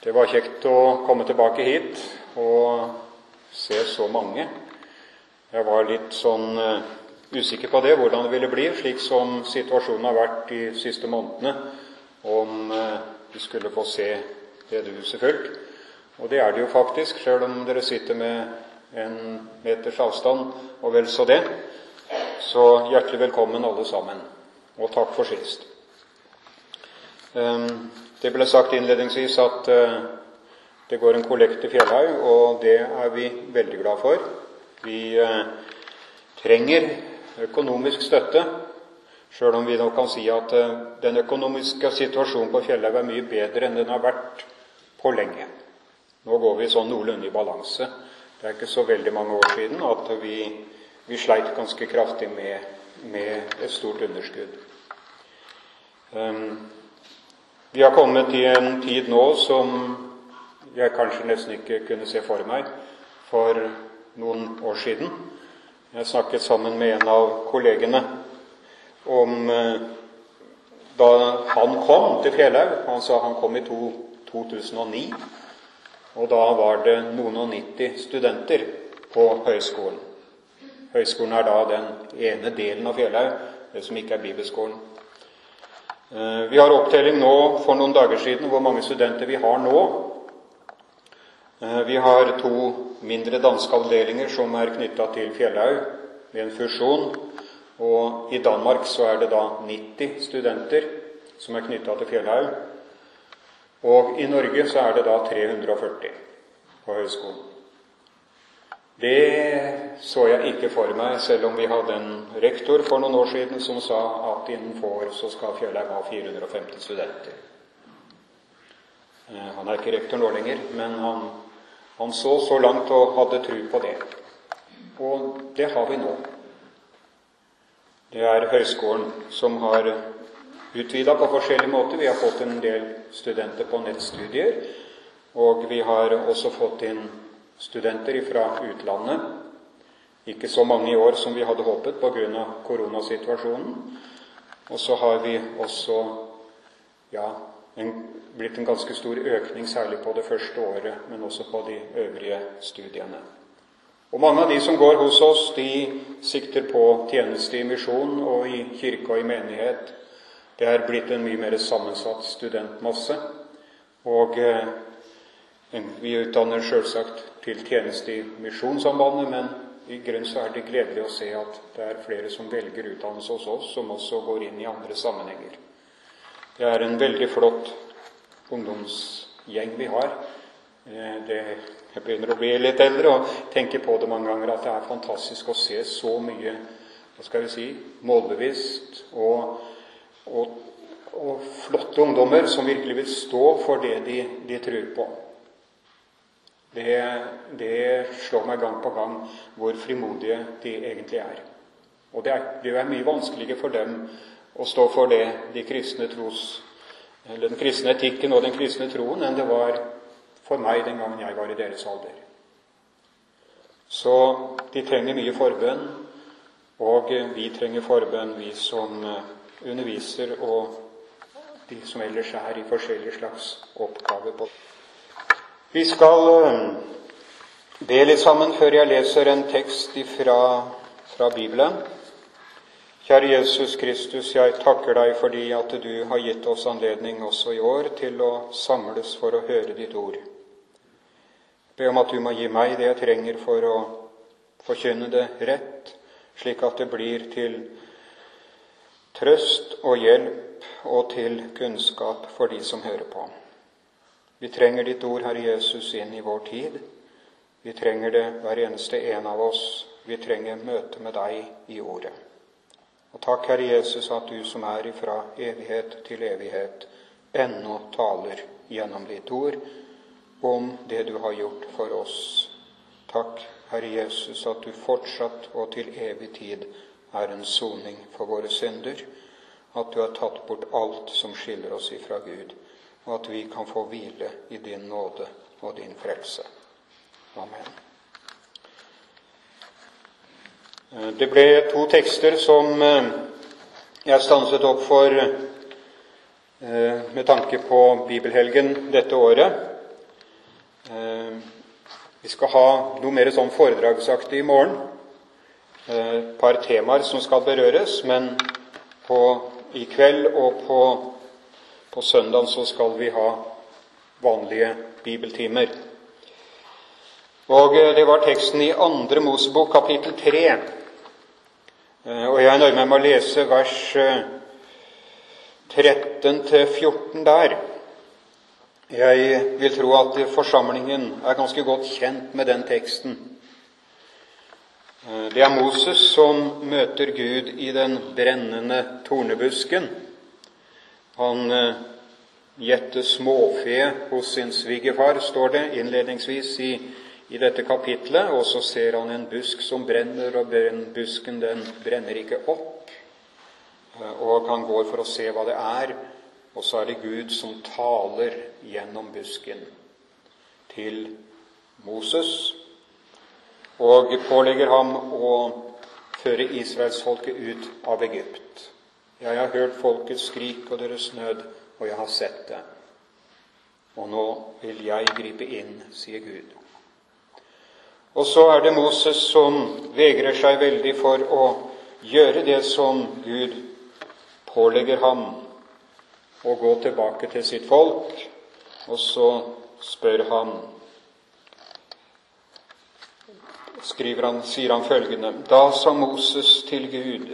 Det var kjekt å komme tilbake hit og se så mange. Jeg var litt sånn uh, usikker på det, hvordan det ville bli, slik som situasjonen har vært de siste månedene, om uh, vi skulle få se bedehuset fullt. Og det er det jo faktisk, sjøl om dere sitter med en meters avstand og vel så det. Så hjertelig velkommen alle sammen, og takk for sist. Um, det ble sagt innledningsvis at uh, det går en kollekt til Fjellhaug, og det er vi veldig glad for. Vi uh, trenger økonomisk støtte, sjøl om vi nå kan si at uh, den økonomiske situasjonen på Fjellhaug er mye bedre enn den har vært på lenge. Nå går vi sånn noenlunde i balanse. Det er ikke så veldig mange år siden at vi, vi sleit ganske kraftig med, med et stort underskudd. Um, vi har kommet i en tid nå som jeg kanskje nesten ikke kunne se for meg for noen år siden. Jeg snakket sammen med en av kollegene om eh, da han kom til Fjellhaug. Han sa han kom i to, 2009. Og da var det noen og nitti studenter på høyskolen. Høyskolen er da den ene delen av Fjellhaug, det som ikke er bibelskolen. Eh, vi har opptelling nå for noen dager siden hvor mange studenter vi har nå. Eh, vi har to mindre danske avdelinger som er knytta til Fjellhaug ved en fusjon. Og i Danmark så er det da 90 studenter som er knytta til Fjellhaug. Og i Norge så er det da 340 på høyskolen. Det så jeg ikke for meg, selv om vi hadde en rektor for noen år siden som sa at innen få år så skal Fjellheim ha 450 studenter. Eh, han er ikke rektor nå lenger, men han, han så så langt og hadde tro på det. Og det har vi nå. Det er høyskolen som har utvida på forskjellige måter. Vi har fått en del studenter på nettstudier, og vi har også fått inn studenter fra utlandet. Ikke så mange i år som vi hadde håpet pga. koronasituasjonen. Og så har vi også ja, en, blitt en ganske stor økning, særlig på det første året, men også på de øvrige studiene. Og Mange av de som går hos oss, de sikter på tjeneste i misjon og i kirke og i menighet. Det er blitt en mye mer sammensatt studentmasse. Og eh, vi utdanner selvsagt til tjeneste i Misjonssambandet, men i grunn så er det gledelig å se at det er flere som velger utdannelse hos oss, som også går inn i andre sammenhenger. Det er en veldig flott ungdomsgjeng vi har. Eh, det, jeg begynner å bli litt eldre og tenker på det mange ganger at det er fantastisk å se så mye hva skal vi si, målbevisst og, og, og flotte ungdommer som virkelig vil stå for det de, de tror på. Det, det, slår meg gang på gang hvor frimodige de egentlig er. Og det er, det mye vanskeligere for dem å stå for det, de kristne tros, den kristne etikken og den kristne troen enn det var for meg den gangen jeg var i deres alder. Så de trenger mye forbønn, og vi trenger forbønn, vi som underviser, og de som ellers er i forskjellige slags oppgaver. på vi skal eh, be litt sammen før jeg leser en tekst fra, fra Bibelen. Kjære Jesus Kristus, jeg takker deg fordi at du har gitt oss anledning også i år til å samles for å høre ditt ord. Be om at du må gi meg det jeg trenger for å forkynne det rett, slik at det blir til trøst og hjelp og til kunnskap for de som hører på. Vi trenger ditt ord, Herre Jesus, inn i vår tid. Vi trenger det hver eneste en av oss. Vi trenger møte med deg i ordet. Og takk, Herre Jesus, at du som er ifra evighet til evighet, ennå taler gjennom ditt ord om det du har gjort for oss. Takk, Herre Jesus, at du fortsatt og til evig tid er en soning for våre synder, at du har tatt bort alt som skiller oss ifra Gud og at vi kan få hvile i din nåde og din frelse. Amen. Eh, det ble to tekster som eh, jeg stanset opp for eh, med tanke på bibelhelgen dette året. Vi skal ha noe mer sånn foredragsaktig i morgen. Et par temaer som skal berøres, men på, i kveld og på, på søndag så skal vi ha vanlige bibeltimer. Og eh, Det var teksten i Andre Mosebok kapittel 3. Og jeg nøyer meg med å lese vers 13-14 der. Jeg vil tro at forsamlingen er ganske godt kjent med den teksten. Eh, det er Moses som møter Gud i den brennende tornebusken. Han eh, gjette småfe hos sin svigerfar, står det innledningsvis i, i, dette kapitlet. Og så ser han en busk som brenner, og busken den brenner ikke opp. Eh, og han går for å se hva det er, og så er det Gud som taler gjennom busken til Moses og pålegger ham å føre israelsfolket ut av Egypt. Jeg har hørt folkets skrik og deres nød, og jeg har sett det. Og nå vil jeg gripe inn, sier Gud. Og så er det Moses som vegrer seg veldig for å gjøre det som Gud pålegger ham og gå tilbake til sitt folk. Og så spør han skriver han, sier han følgende Da sa Moses til Gud,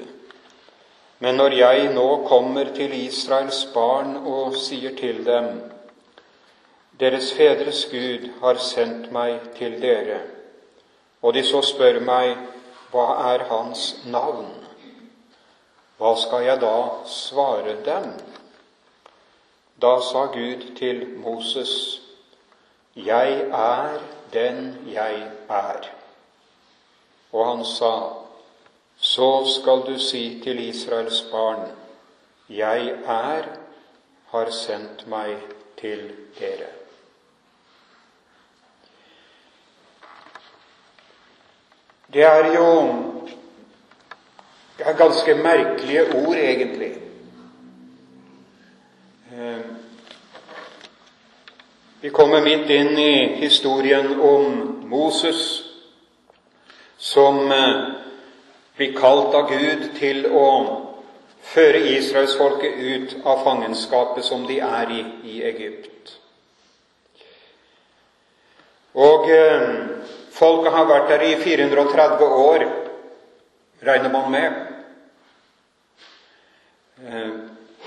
men når jeg nå kommer til Israels barn og sier til dem Deres fedres Gud har sendt meg til dere, og de så spør meg, hva er hans navn? Hva skal jeg da svare dem? Da sa Gud til Moses, Jeg er den jeg er. Og han sa, Så skal du si til Israels barn, Jeg er har sendt meg til dere. Det er jo det er ganske merkelige ord, egentlig. Eh, vi kommer midt inn i historien om Moses, som eh, blir kalt av Gud til å føre israelsfolket ut av fangenskapet som de er i i Egypt. Og eh, folket har vært der i 430 år, regner man med.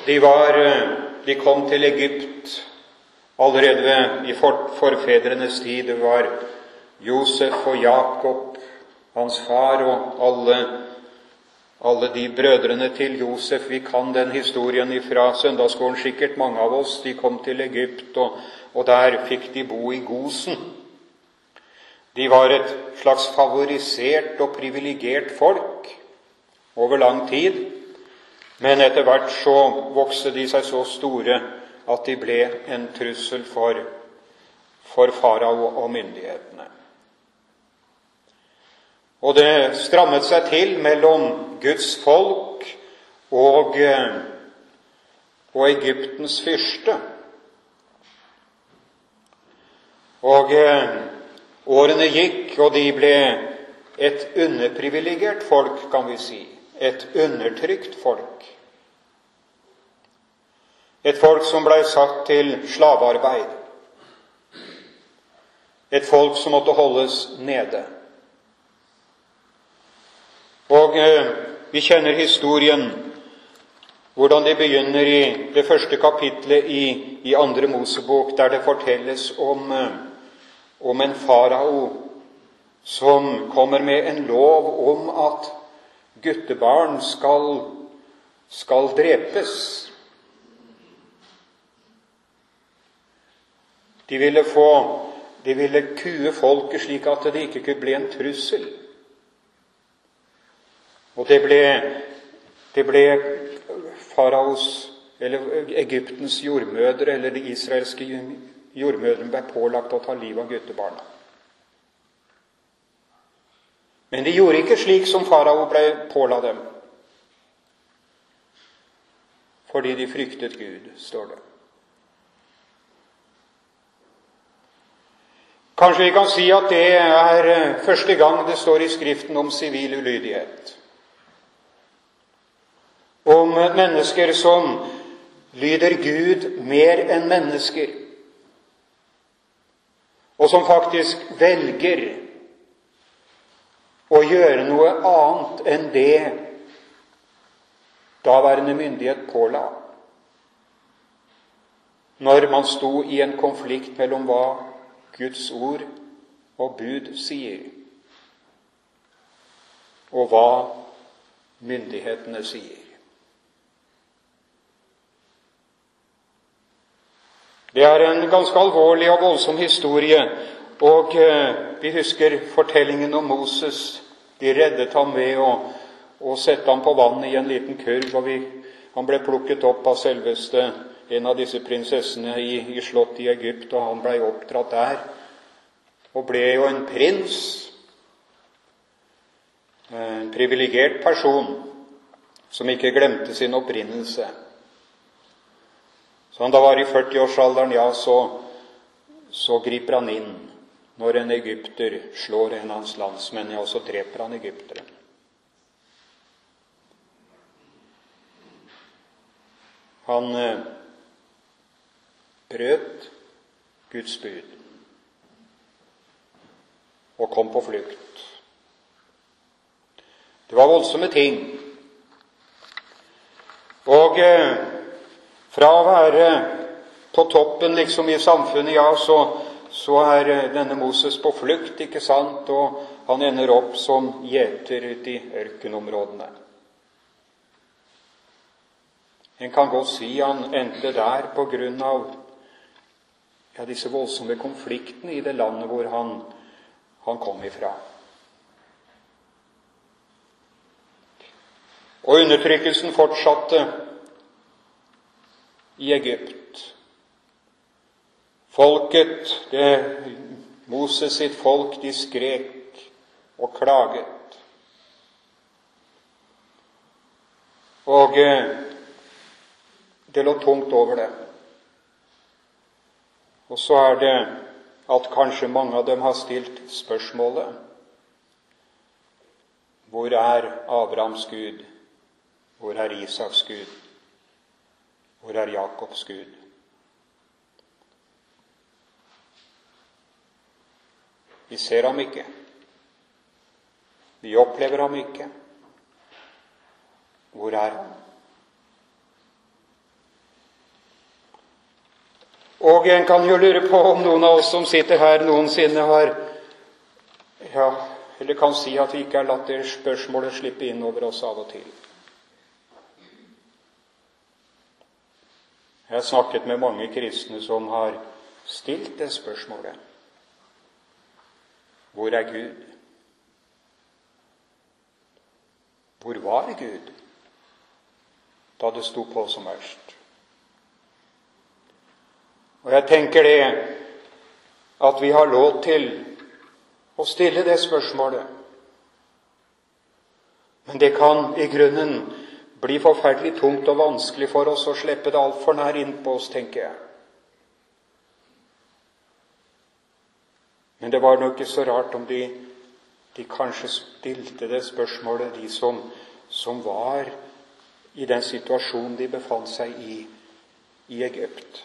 De var de kom til Egypt allerede i forfedrenes tid. Det var Josef og Jakob, hans far, og alle, alle de brødrene til Josef. Vi kan den historien fra søndagsskolen sikkert, mange av oss. De kom til Egypt, og, og der fikk de bo i Gosen. De var et slags favorisert og privilegert folk over lang tid. Men etter hvert så vokste de seg så store at de ble en trussel for, for farao og myndighetene. Og det strammet seg til mellom Guds folk og, og Egyptens fyrste. Og eh, årene gikk, og de ble et underprivilegert folk, kan vi si. Et undertrykt folk. Et folk som blei satt til slavearbeid. Et folk som måtte holdes nede. Og eh, vi kjenner historien, hvordan det begynner i det første kapitlet i, i andre Mosebok, der det fortelles om, eh, om en farao som kommer med en lov om at guttebarn skal, skal drepes. De ville, få, de ville kue folket slik at det ikke kunne bli en trussel. Og det ble, det ble faraos, eller Egyptens jordmødre, eller de israelske jordmødrene ble pålagt å ta livet av guttebarna. Men de gjorde ikke slik som farao ble påla dem, fordi de fryktet Gud, står det. Kanskje vi kan si at det er første gang det står i Skriften om sivil ulydighet. Om mennesker som lyder Gud mer enn mennesker, og som faktisk velger å gjøre noe annet enn det daværende myndighet påla når man sto i en konflikt mellom hva Guds ord og bud sier, og hva myndighetene sier. Det er en ganske alvorlig og voldsom historie, og eh, vi husker fortellingen om Moses. De reddet ham ved å, å sette ham på vannet i en liten kurv, og vi, han ble plukket opp av selveste en av disse prinsessene i, i slottet i Egypt, og han blei oppdratt der. Og ble jo en prins, en privilegert person, som ikke glemte sin opprinnelse. Så han da var i 40-årsalderen, ja, så, så griper han inn når en egypter slår en av hans landsmenn, ja, så dreper han egypteren. Han eh, brøt Guds bud og kom på flukt. Det var voldsomme ting. Og eh, fra å være på toppen liksom i samfunnet, ja, så, så er eh, denne Moses på flukt, ikke sant? Og han ender opp som gjeter ute i ørkenområdene. En kan godt si han endte der på grunn av ja, disse voldsomme konfliktene i det landet hvor han, han kom ifra. Og undertrykkelsen fortsatte i Egypt. Folket, det, Moses sitt folk, de skrek og klaget. Og eh, det lå tungt over dem. Og så er det at kanskje mange av dem har stilt spørsmålet Hvor er Abrahams Gud? Hvor er Isaks Gud? Hvor er Jakobs Gud? Vi ser ham ikke. Vi opplever ham ikke. Hvor er han? Og en kan jo lure på om noen av oss som sitter her, noensinne har ja, Eller kan si at vi ikke har latt det spørsmålet slippe inn over oss av og til. Jeg har snakket med mange kristne som har stilt det spørsmålet. Hvor er Gud? Hvor var Gud da det sto på som verst? Og jeg tenker det at vi har lov til å stille det spørsmålet. Men det kan i grunnen bli forferdelig tungt og vanskelig for oss å slippe det altfor nær innpå oss, tenker jeg. Men det var nok ikke så rart om de, de kanskje stilte det spørsmålet, de som, som var i den situasjonen de befant seg i i Egypt.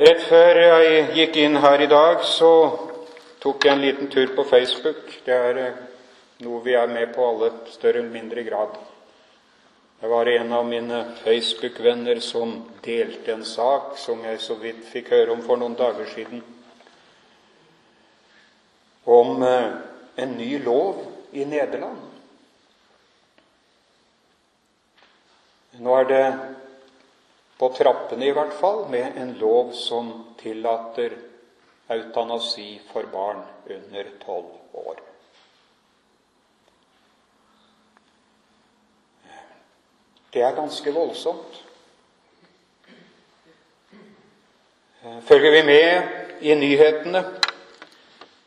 Rett før jeg gikk inn her i dag, så tok jeg en liten tur på Facebook. Det er eh, noe vi er med på alle større eller mindre grad. Det var en av mine Facebook-venner som delte en sak som jeg så vidt fikk høre om for noen dager siden, om eh, en ny lov i Nederland. Nå er det på trappene i hvert fall, med en lov som tillater eutanasi for barn under tolv år. Det er ganske voldsomt. Følger vi med i nyhetene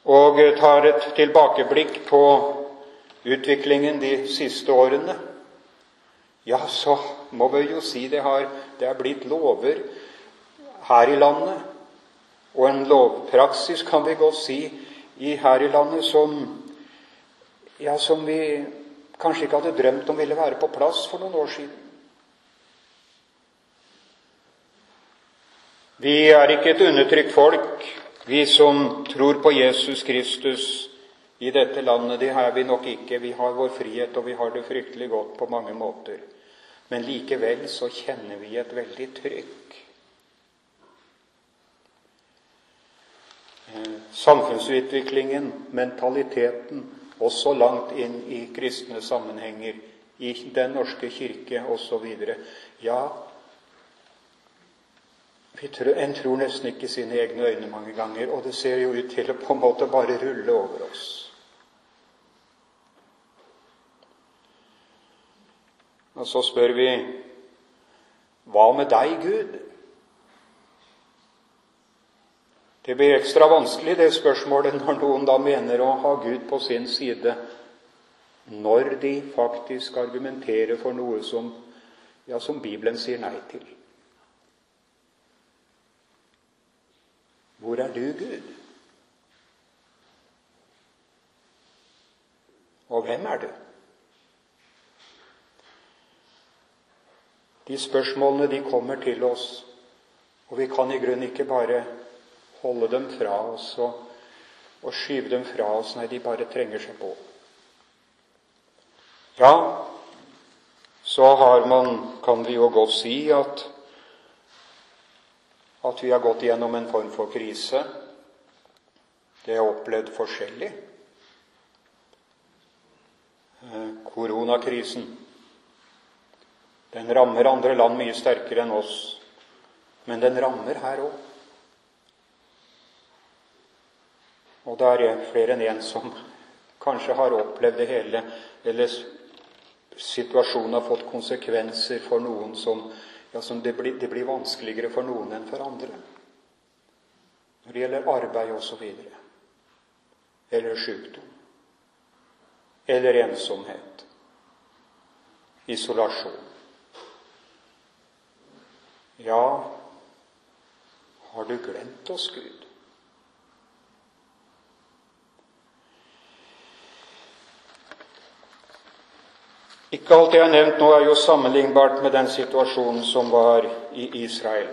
og tar et tilbakeblikk på utviklingen de siste årene, ja, så må vi jo si det har det er blitt lover her i landet, og en lovpraksis, kan vi godt si, i her i landet som, ja, som vi kanskje ikke hadde drømt om ville være på plass for noen år siden. Vi er ikke et undertrykt folk, vi som tror på Jesus Kristus i dette landet. Det er vi nok ikke. Vi har vår frihet, og vi har det fryktelig godt på mange måter. Men likevel så kjenner vi et veldig trykk. Eh, samfunnsutviklingen, mentaliteten, også langt inn i kristne sammenhenger, i Den norske kirke osv. Ja, en tror nesten ikke sine egne øyne mange ganger, og det ser jo ut til å på en måte bare rulle over oss. Og så spør vi hva med deg, Gud? Det blir ekstra vanskelig, det spørsmålet, når noen da mener å ha Gud på sin side, når de faktisk argumenterer for noe som, ja, som Bibelen sier nei til. Hvor er du, Gud? Og hvem er du? De spørsmålene de kommer til oss, og vi kan i grunnen ikke bare holde dem fra oss og, og skyve dem fra oss. når de bare trenger seg på. Ja, så har man, kan vi jo godt si, at at vi har gått gjennom en form for krise. Det er opplevd forskjellig. Eh, koronakrisen den rammer andre land mye sterkere enn oss, men den rammer her òg. Og det er flere enn én en som kanskje har opplevd det hele, eller situasjonen har fått konsekvenser for noen som ja, som det blir, det blir vanskeligere for noen enn for andre. Når det gjelder arbeid osv. Eller sykdom. Eller ensomhet. Isolasjon. Ja, har du glemt oss, Gud? Ikke alt det jeg har nevnt nå, er jo sammenlignbart med den situasjonen som var i Israel,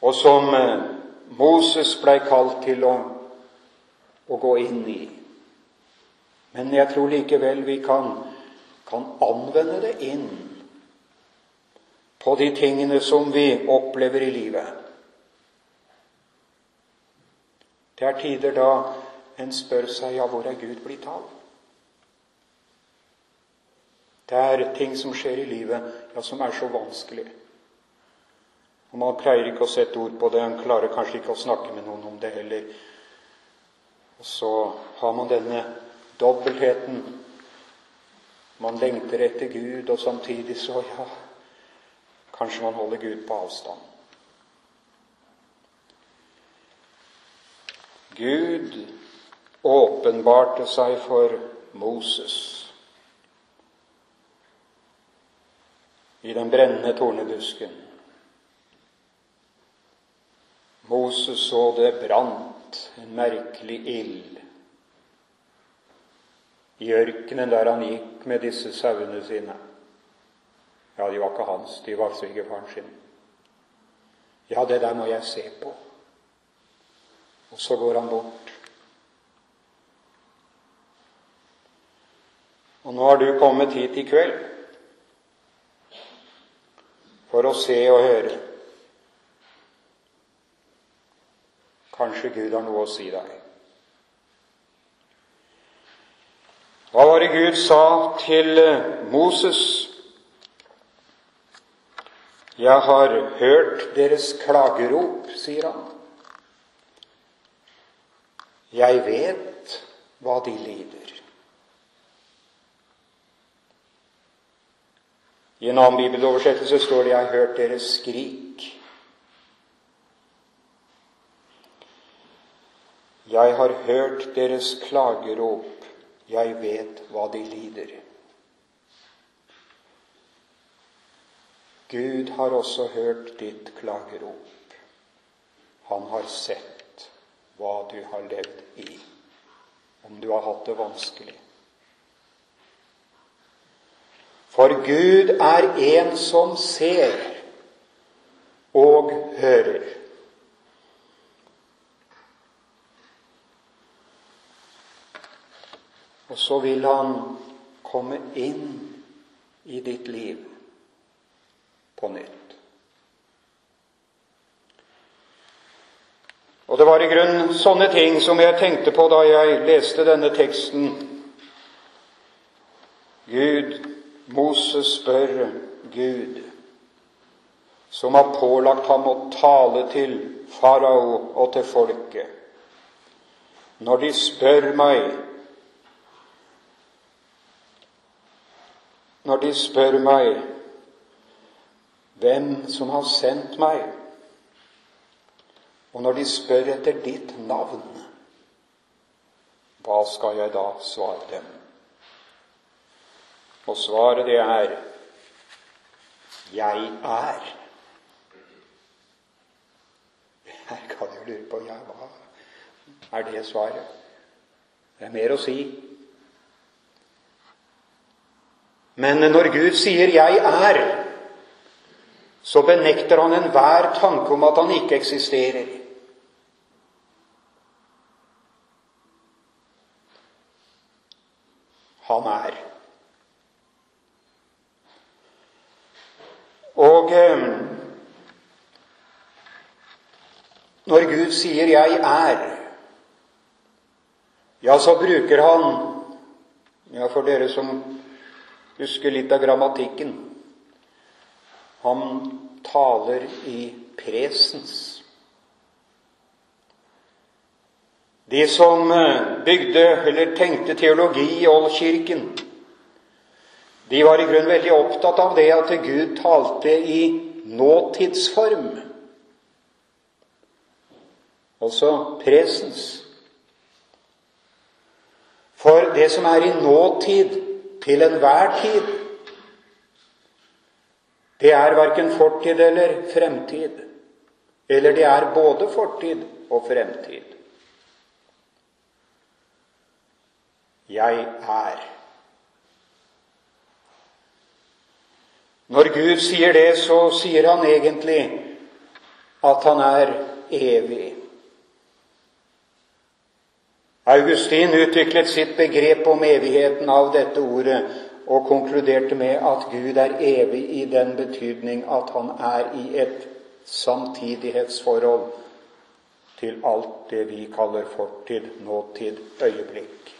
og som eh, Moses blei kalt til å, å, gå inn i. Men jeg tror likevel vi kan, kan anvende det inn på de tingene som vi opplever i livet. Det er tider da en spør seg ja, hvor er Gud blitt av? Det er ting som skjer i livet ja, som er så vanskelig. Og Man pleier ikke å sette ord på det, man klarer kanskje ikke å snakke med noen om det heller. Og så har man denne dobbeltheten. Man lengter etter Gud, og samtidig så ja, kanskje man holder Gud på avstand. Gud åpenbarte seg for Moses. I den brennende tornebusken. Moses så det brant en merkelig ild i ørkenen der han gikk med disse sauene sine. Ja, de var ikke hans, de var svigerfaren sin. Ja, det der må jeg se på. Og så går han bort. Og nå har du kommet hit i kveld for å se og høre. Kanskje Gud har noe å si deg. Hva var det Gud sa til eh, Moses? Jeg har hørt deres klagerop, sier han. Jeg vet hva de lider. I en annen bibeloversettelse står det 'Jeg har hørt deres skrik'. Jeg har hørt deres klagerop, jeg vet hva de lider. Gud har også hørt ditt klagerop. Han har sett hva du har levd i, om du har hatt det vanskelig. For Gud er en som ser og hører. Og så vil han komme inn i ditt liv på nytt. Og det var i grunnen sånne ting som jeg tenkte på da jeg leste denne teksten. Gud, Moses spør Gud, som har pålagt ham å tale til farao og til folket. Når de spør meg Når de spør meg hvem som har sendt meg, og når de spør etter ditt navn, hva skal jeg da svare dem? Og svaret det er Jeg er. Her kan jo lure på ja, hva er det svaret? Det er mer å si. Men når Gud sier 'jeg er', så benekter han enhver tanke om at han ikke eksisterer. Han er. Og eh, når Sier 'jeg er', ja, så bruker han Ja, for dere som husker litt av grammatikken. Han taler i presens. De som eh, bygde eller tenkte teologi i Oldkirken, de var i grunnen veldig opptatt av det at Gud talte i nåtidsform. Altså presens. For det som er i nåtid, til enhver tid. Det er verken fortid eller fremtid. Eller det er både fortid og fremtid. Jeg er. Når Gud sier det, så sier han egentlig at han er evig. Augustin utviklet sitt begrep om evigheten av dette ordet og konkluderte med at Gud er evig i den betydning at han er i et samtidighetsforhold til alt det vi kaller fortid, nåtid, øyeblikk.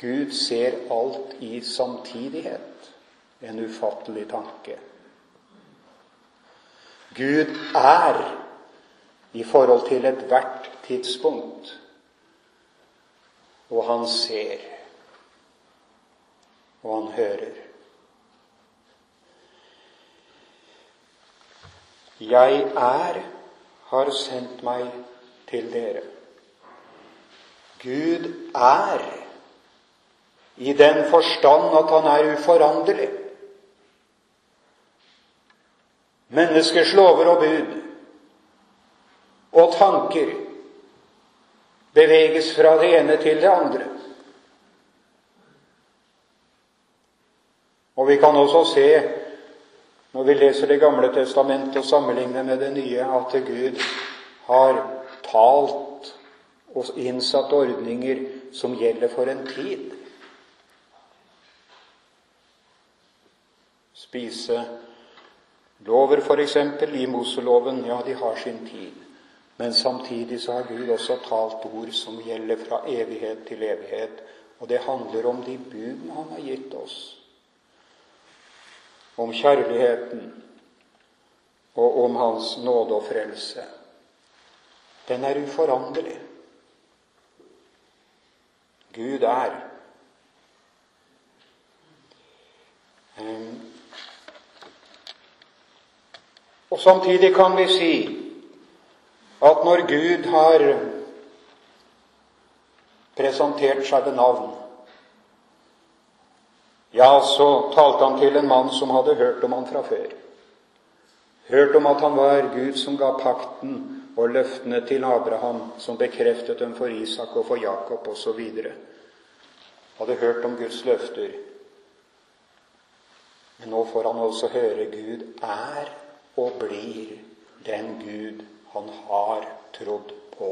Gud ser alt i samtidighet. En ufattelig tanke. Gud er i forhold til ethvert tidspunkt. Og han ser. Og han hører. Jeg er har sendt meg til dere. Gud er i den forstand at han er uforanderlig. Menneskers lover og bud og tanker beveges fra det ene til det andre. Og vi kan også se, når vi leser Det gamle testamentet og sammenligner med det nye, at Gud har talt og innsatt ordninger som gjelder for en tid. Spise lover, f.eks. i Moseloven, ja, de har sin tid. Men samtidig så har Gud også talt ord som gjelder fra evighet til evighet. Og det handler om de budene han har gitt oss. Om kjærligheten og om Hans nåde og frelse. Den er uforanderlig. Gud er. Og samtidig kan vi si at når Gud har presentert seg ved navn Ja, så talte han til en mann som hadde hørt om han fra før. Hørt om at han var Gud som ga pakten og løftene til Abraham, som bekreftet dem for Isak og for Jakob osv. Hadde hørt om Guds løfter. Men nå får han også høre Gud er og blir den Gud han har trodd på.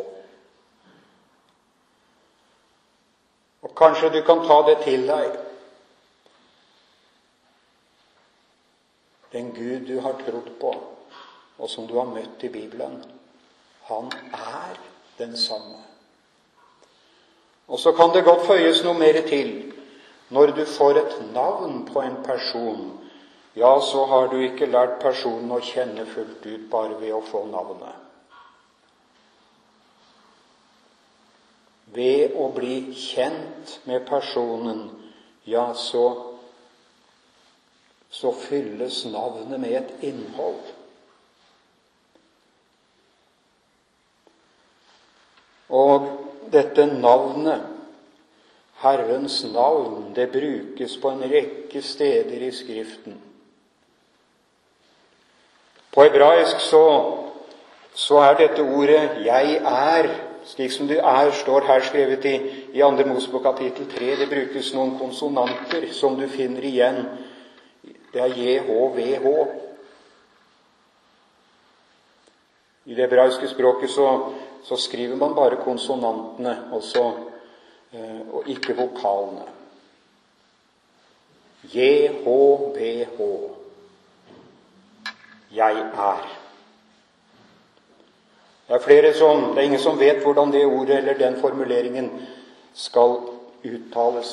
Og kanskje du kan ta det til deg. Den Gud du har trodd på, og som du har møtt i Bibelen, han er den samme. Og så kan det godt føyes noe mer til. Når du får et navn på en person, ja, så har du ikke lært personen å kjenne fullt ut bare ved å få navnet. Ved å bli kjent med personen, ja, så, så fylles navnet med et innhold. Og dette navnet, Herrens navn, det brukes på en rekke steder i Skriften. På hebraisk så, så er dette ordet 'jeg er', slik som det er, står her skrevet i, i 2. Mosebok kapittel 3. Det brukes noen konsonanter som du finner igjen. Det er JHVH. I det hebraiske språket så så skriver man bare konsonantene også, eh, og ikke vokalene. JHVH. Jeg er. Det er flere som, det er ingen som vet hvordan det ordet eller den formuleringen skal uttales.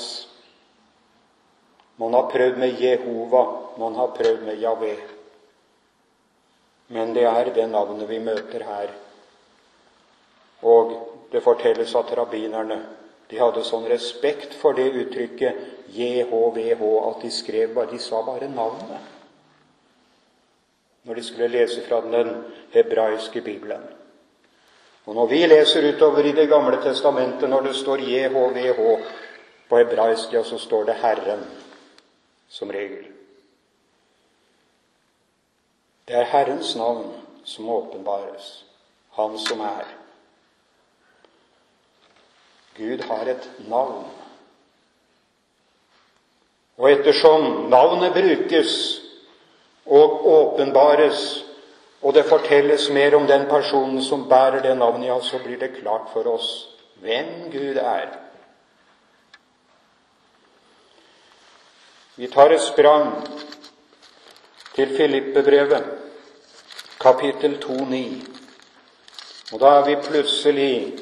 Man har prøvd med Jehova, man har prøvd med Javé. Men det er det navnet vi møter her og det fortelles at rabbinerne de hadde sånn respekt for det uttrykket JHVH at de skrev bare, de sa bare navnet når de skulle lese fra den hebraiske bibelen. Og når vi leser utover i Det gamle testamentet, når det står JHVH på hebraisk, ja, så står det Herren som regel. Det er Herrens navn som åpenbares, Han som er. Gud har et navn. Og ettersom navnet brukes og åpenbares, og det fortelles mer om den personen som bærer det navnet, ja, så blir det klart for oss hvem Gud er. Vi tar et sprang til Filippebrevet, kapittel 2,9. Og da er vi plutselig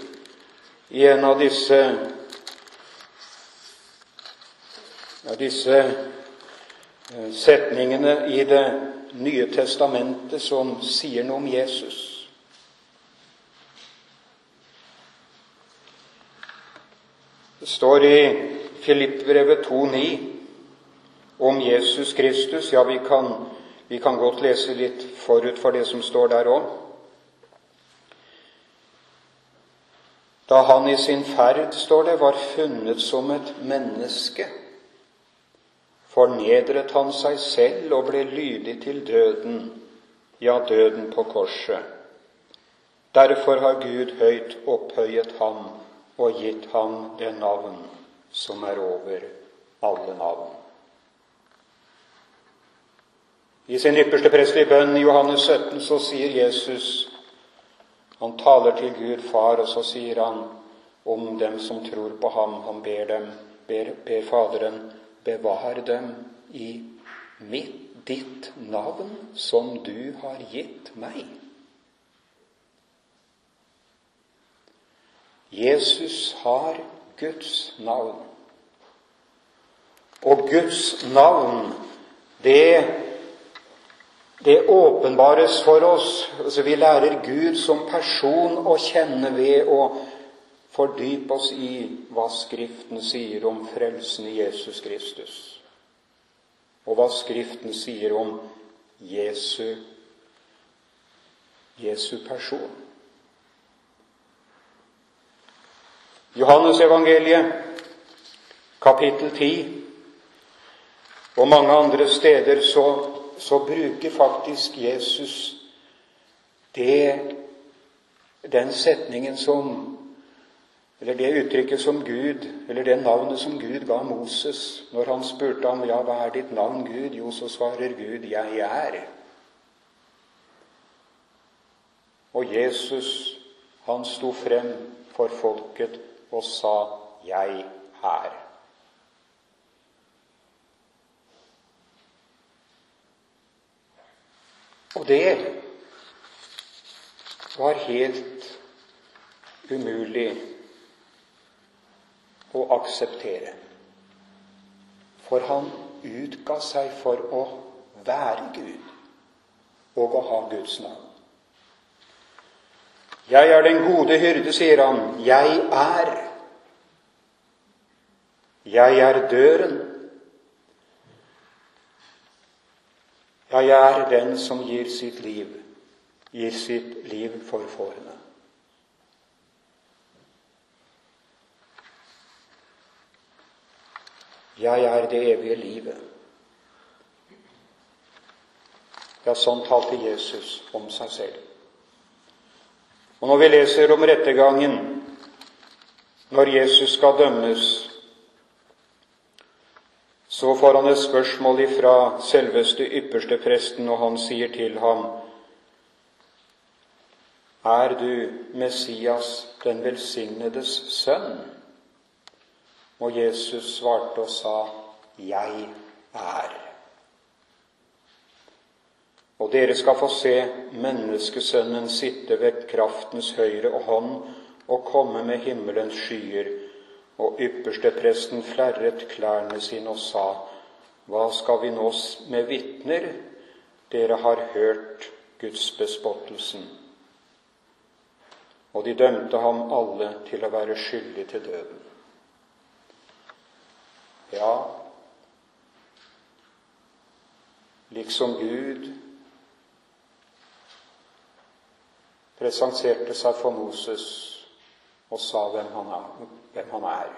i en av disse ja, disse eh, setningene i Det nye testamentet som sier noe om Jesus. Det står i Filippbrevet 2,9 om Jesus Kristus. Ja, vi kan, vi kan godt lese litt forut for det som står der òg. Da han i sin ferd, står det, var funnet som et menneske, fornedret han seg selv og ble lydig til døden, ja, døden på korset. Derfor har Gud høyt opphøyet ham og gitt ham det navn som er over alle navn. I sin ypperste prestelige bønn i Johannes 17 så sier Jesus han taler til Gud far, og så sier han om dem som tror på ham. Han ber dem, ber, ber Faderen, bevar dem i mitt, ditt navn, som du har gitt meg. Jesus har Guds navn. Og Guds navn, det det åpenbares for oss. Altså vi lærer Gud som person å kjenne ved å fordype oss i hva Skriften sier om frelsen i Jesus Kristus, og hva Skriften sier om Jesu, Jesu person. Johannes evangeliet, kapittel 10. Og mange andre steder så, så bruker faktisk Jesus det, den setningen som eller det uttrykket som Gud, eller det navnet som Gud ga Moses når han spurte ham ja, hva er ditt navn, Gud? Jo, så svarer Gud, jeg er. Og Jesus, han sto frem for folket og sa, jeg er. Og det var helt umulig å akseptere. For han utga seg for å være Gud og å ha Guds navn. Jeg er den gode hyrde, sier han. Jeg er. Jeg er døren. Jeg er den som gir sitt liv, gir sitt liv for fårene. Jeg er det evige livet. Ja, sånn talte Jesus om seg selv. Og når vi leser om rettergangen, når Jesus skal dømmes, så får han et spørsmål ifra selveste ypperste presten, og han sier til ham Er du Messias, den velsignedes sønn? Og Jesus svarte og sa, Jeg er. Og dere skal få se menneskesønnen sitte ved kraftens høyre og hånd og komme med himmelens skyer. Og ypperstepresten flerret klærne sine og sa, Hva skal vi nå med vitner? Dere har hørt Guds bespottelsen. Og de dømte ham alle til å være skyldig til døden. Ja, liksom Gud presenterte seg for Moses og sa hvem han er. Hvem han er.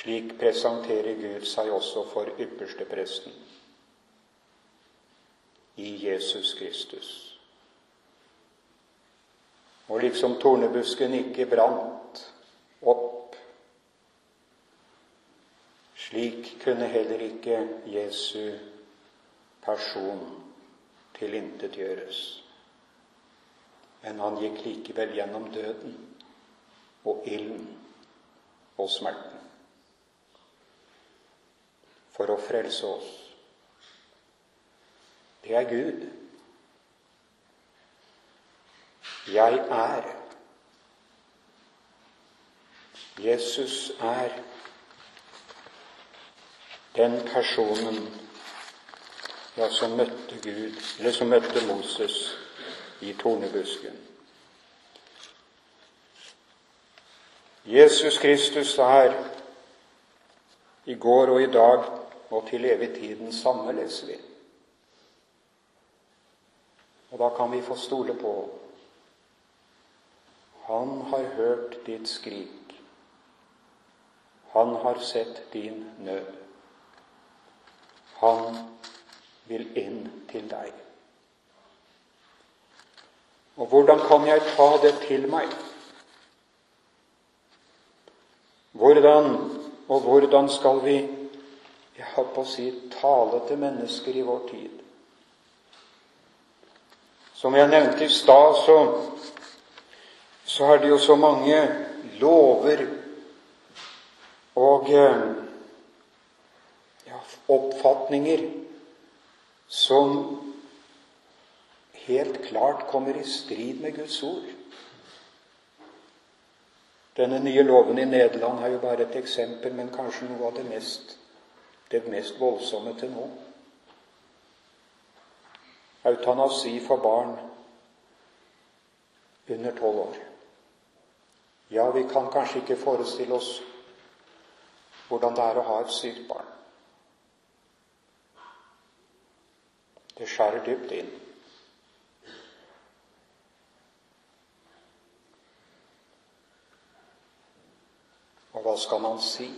Slik presenterer Gud seg også for ypperstepresten i Jesus Kristus. Og liksom tornebusken ikke brant opp slik kunne heller ikke Jesu person tilintetgjøres. Men han gikk likevel gjennom døden og ilden og smerten for å frelse oss. Det er Gud. Jeg er. Jesus er den personen ja, som møtte Gud, eller som møtte Moses i tornebusken. Jesus Kristus er i går og i dag og til evig tid den samme, leser vi. Og da kan vi få stole på Han har hørt ditt skrik. Han har sett din nød. Han vil inn til deg. Og hvordan kan jeg ta det til meg? Hvordan og hvordan skal vi jeg har på å si tale til mennesker i vår tid? Som jeg nevnte i stad, så, så er det jo så mange lover og eh, oppfatninger som helt klart kommer i strid med Guds ord. Denne nye loven i Nederland er jo bare et eksempel, men kanskje noe av det mest, det mest voldsomme til nå. Eutanasi for barn under tolv år. Ja, vi kan kanskje ikke forestille oss hvordan det er å ha et sykt barn. Det skjærer dypt inn. Og hva skal man si?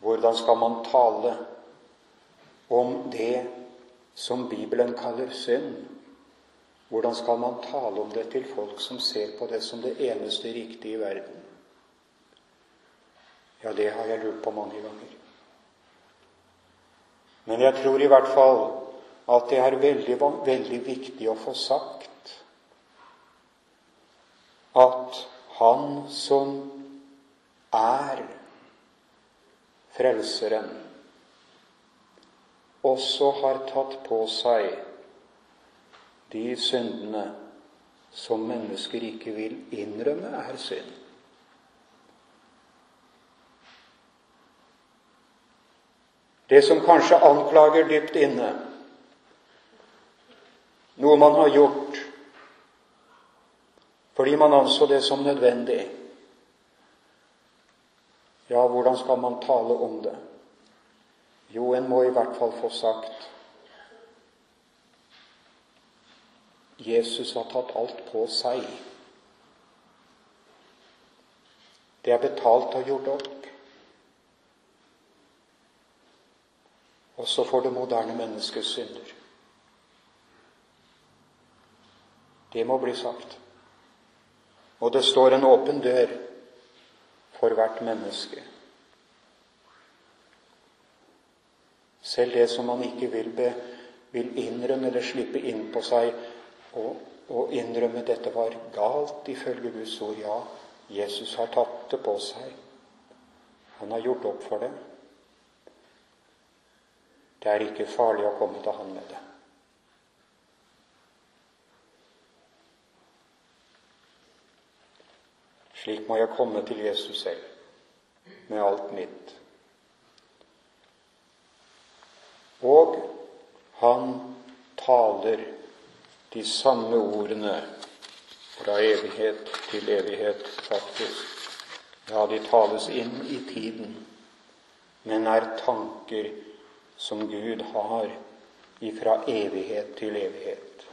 hvordan skal man tale om det som Bibelen kaller synd? Hvordan skal man tale om det til folk som ser på det som det eneste riktige i verden? Ja, det har jeg lurt på mange ganger. Men jeg tror i hvert fall at det er veldig, veldig viktig å få sagt at han som er Frelseren, også har tatt på seg de syndene som mennesker ikke vil innrømme er synd. Det som kanskje anklager dypt inne, noe man har gjort fordi man anså det som nødvendig. Ja, hvordan skal man tale om det? Jo, en må i hvert fall få sagt Jesus har tatt alt på seg. Det er betalt og gjort opp. Også for det moderne menneskets synder. Det må bli sagt. Og det står en åpen dør for hvert menneske. Selv det som man ikke vil, be, vil innrømme eller slippe inn på seg og, og innrømme dette var galt ifølge Guds ord. Ja, Jesus har tatt det på seg. Han har gjort opp for det. Det er ikke farlig å komme til Han med det. Slik må jeg komme til Jesus selv, med alt mitt. Og han taler de samme ordene fra evighet til evighet, faktisk. Ja, de tales inn i tiden, men er tanker som Gud har ifra evighet til evighet.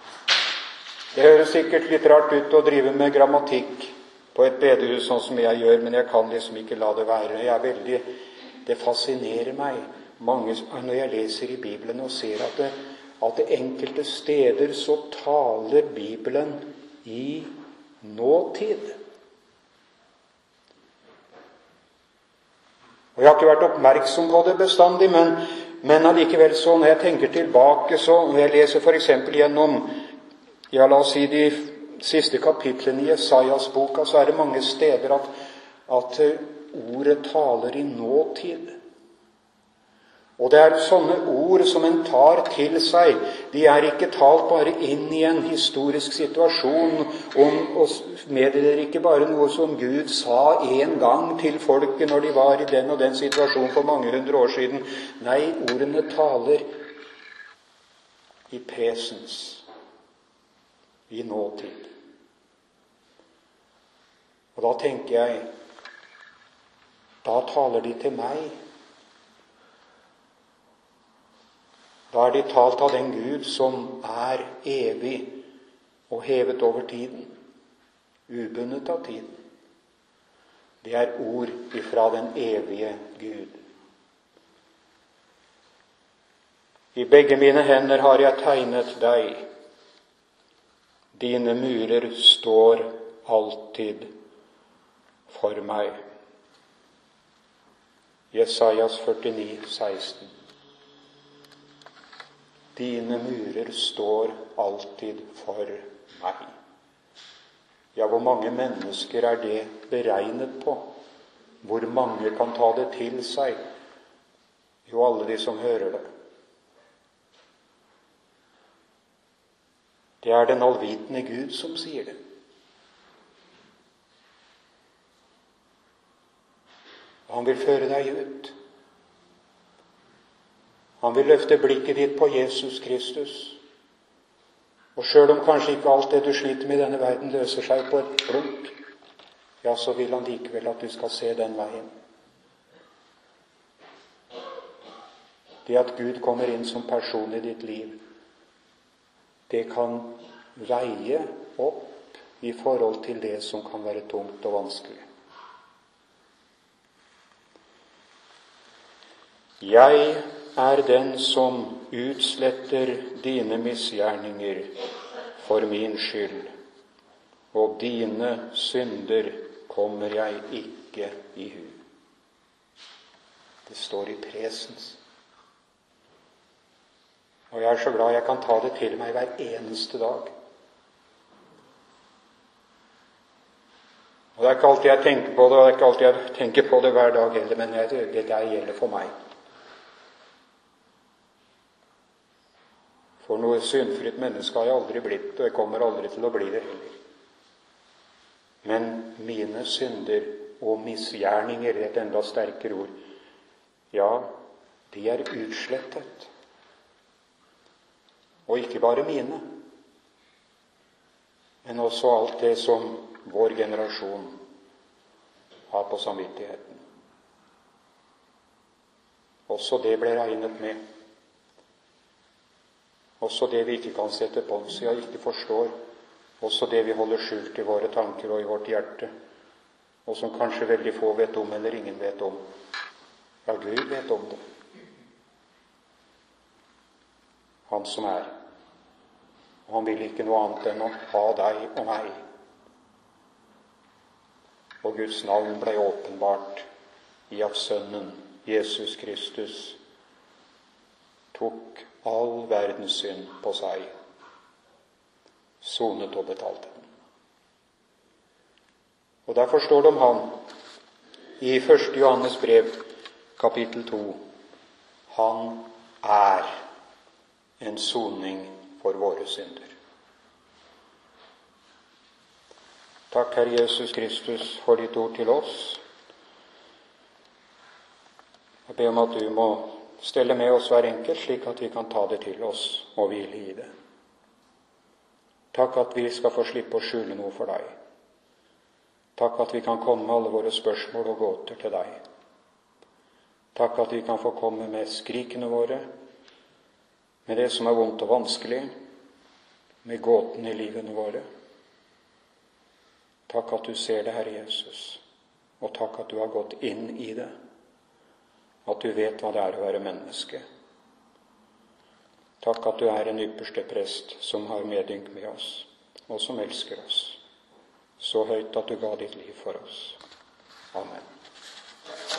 Det høres sikkert litt rart ut å drive med grammatikk på et bedehus sånn som jeg gjør, men jeg kan liksom ikke la det være. Jeg er veldig, Det fascinerer meg mange, når jeg leser i Bibelen og ser at det, at det enkelte steder så taler Bibelen i nåtid. Og Jeg har ikke vært oppmerksom på det bestandig, men, men allikevel så når jeg tenker tilbake, så når jeg leser f.eks. gjennom ja, la oss si de siste kapitlene i Jesajas-boka så er det mange steder at, at ordet taler i nåtid. Og det er sånne ord som en tar til seg. De er ikke talt bare inn i en historisk situasjon om, og meddeler ikke bare noe som Gud sa en gang til folket når de var i den og den situasjonen for mange hundre år siden. Nei, ordene taler i presens, i nåtid. Og da tenker jeg Da taler de til meg. Da er de talt av den Gud som er evig og hevet over tiden, ubundet av tiden. Det er ord ifra den evige Gud. I begge mine hender har jeg tegnet deg. Dine murer står alltid for meg. Jesajas 49, 16. Dine murer står alltid for meg. Ja, hvor mange mennesker er det beregnet på? Hvor mange kan ta det til seg? Jo, alle de som hører det. Det er den allvitende Gud som sier det. Han vil føre deg ut. Han vil løfte blikket ditt på Jesus Kristus. Og sjøl om kanskje ikke alt det du sliter med i denne verden, løser seg på et blunk, ja, så vil han likevel at du skal se den veien. Det at Gud kommer inn som person i ditt liv, det kan veie opp i forhold til det som kan være tungt og vanskelig. Jeg er den som utsletter dine misgjerninger for min skyld, og dine synder kommer jeg ikke i hu. Det står i presens. Og jeg er så glad jeg kan ta det til meg hver eneste dag. Og Det er ikke alltid jeg tenker på det, og det er ikke alltid jeg tenker på det hver dag heller, men det der gjelder for meg. For noe syndfritt menneske har jeg aldri blitt, og jeg kommer aldri til å bli det heller. Men mine synder og misgjerninger, et enda sterkere ord, ja, de er utslettet. Og ikke bare mine, men også alt det som vår generasjon har på samvittigheten. Også det ble regnet med. Også det vi ikke kan sette bånd ja, ikke forstår. Også det vi holder skjult i våre tanker og i vårt hjerte, og som kanskje veldig få vet om, eller ingen vet om. Ja, Gud vet om det. Han som er. Og han vil ikke noe annet enn å ha deg og meg. Og Guds navn ble åpenbart i at Sønnen, Jesus Kristus, tok all verdens synd på seg, sonet og betalte den. Og Derfor står det om han i 1. Johannes brev, kapittel 2. Han er en soning for våre synder. Takk, Herre Jesus Kristus, for ditt ord til oss. Jeg ber om at du må stelle med oss hver enkelt, slik at vi kan ta det til oss og hvile i det. Takk at vi skal få slippe å skjule noe for deg. Takk at vi kan komme med alle våre spørsmål og gåter til deg. Takk at vi kan få komme med skrikene våre, med det som er vondt og vanskelig, med gåtene i livene våre. Takk at du ser det, Herre Jesus, og takk at du har gått inn i det, at du vet hva det er å være menneske. Takk at du er en ypperste prest som har medynk med oss, og som elsker oss så høyt at du ga ditt liv for oss. Amen.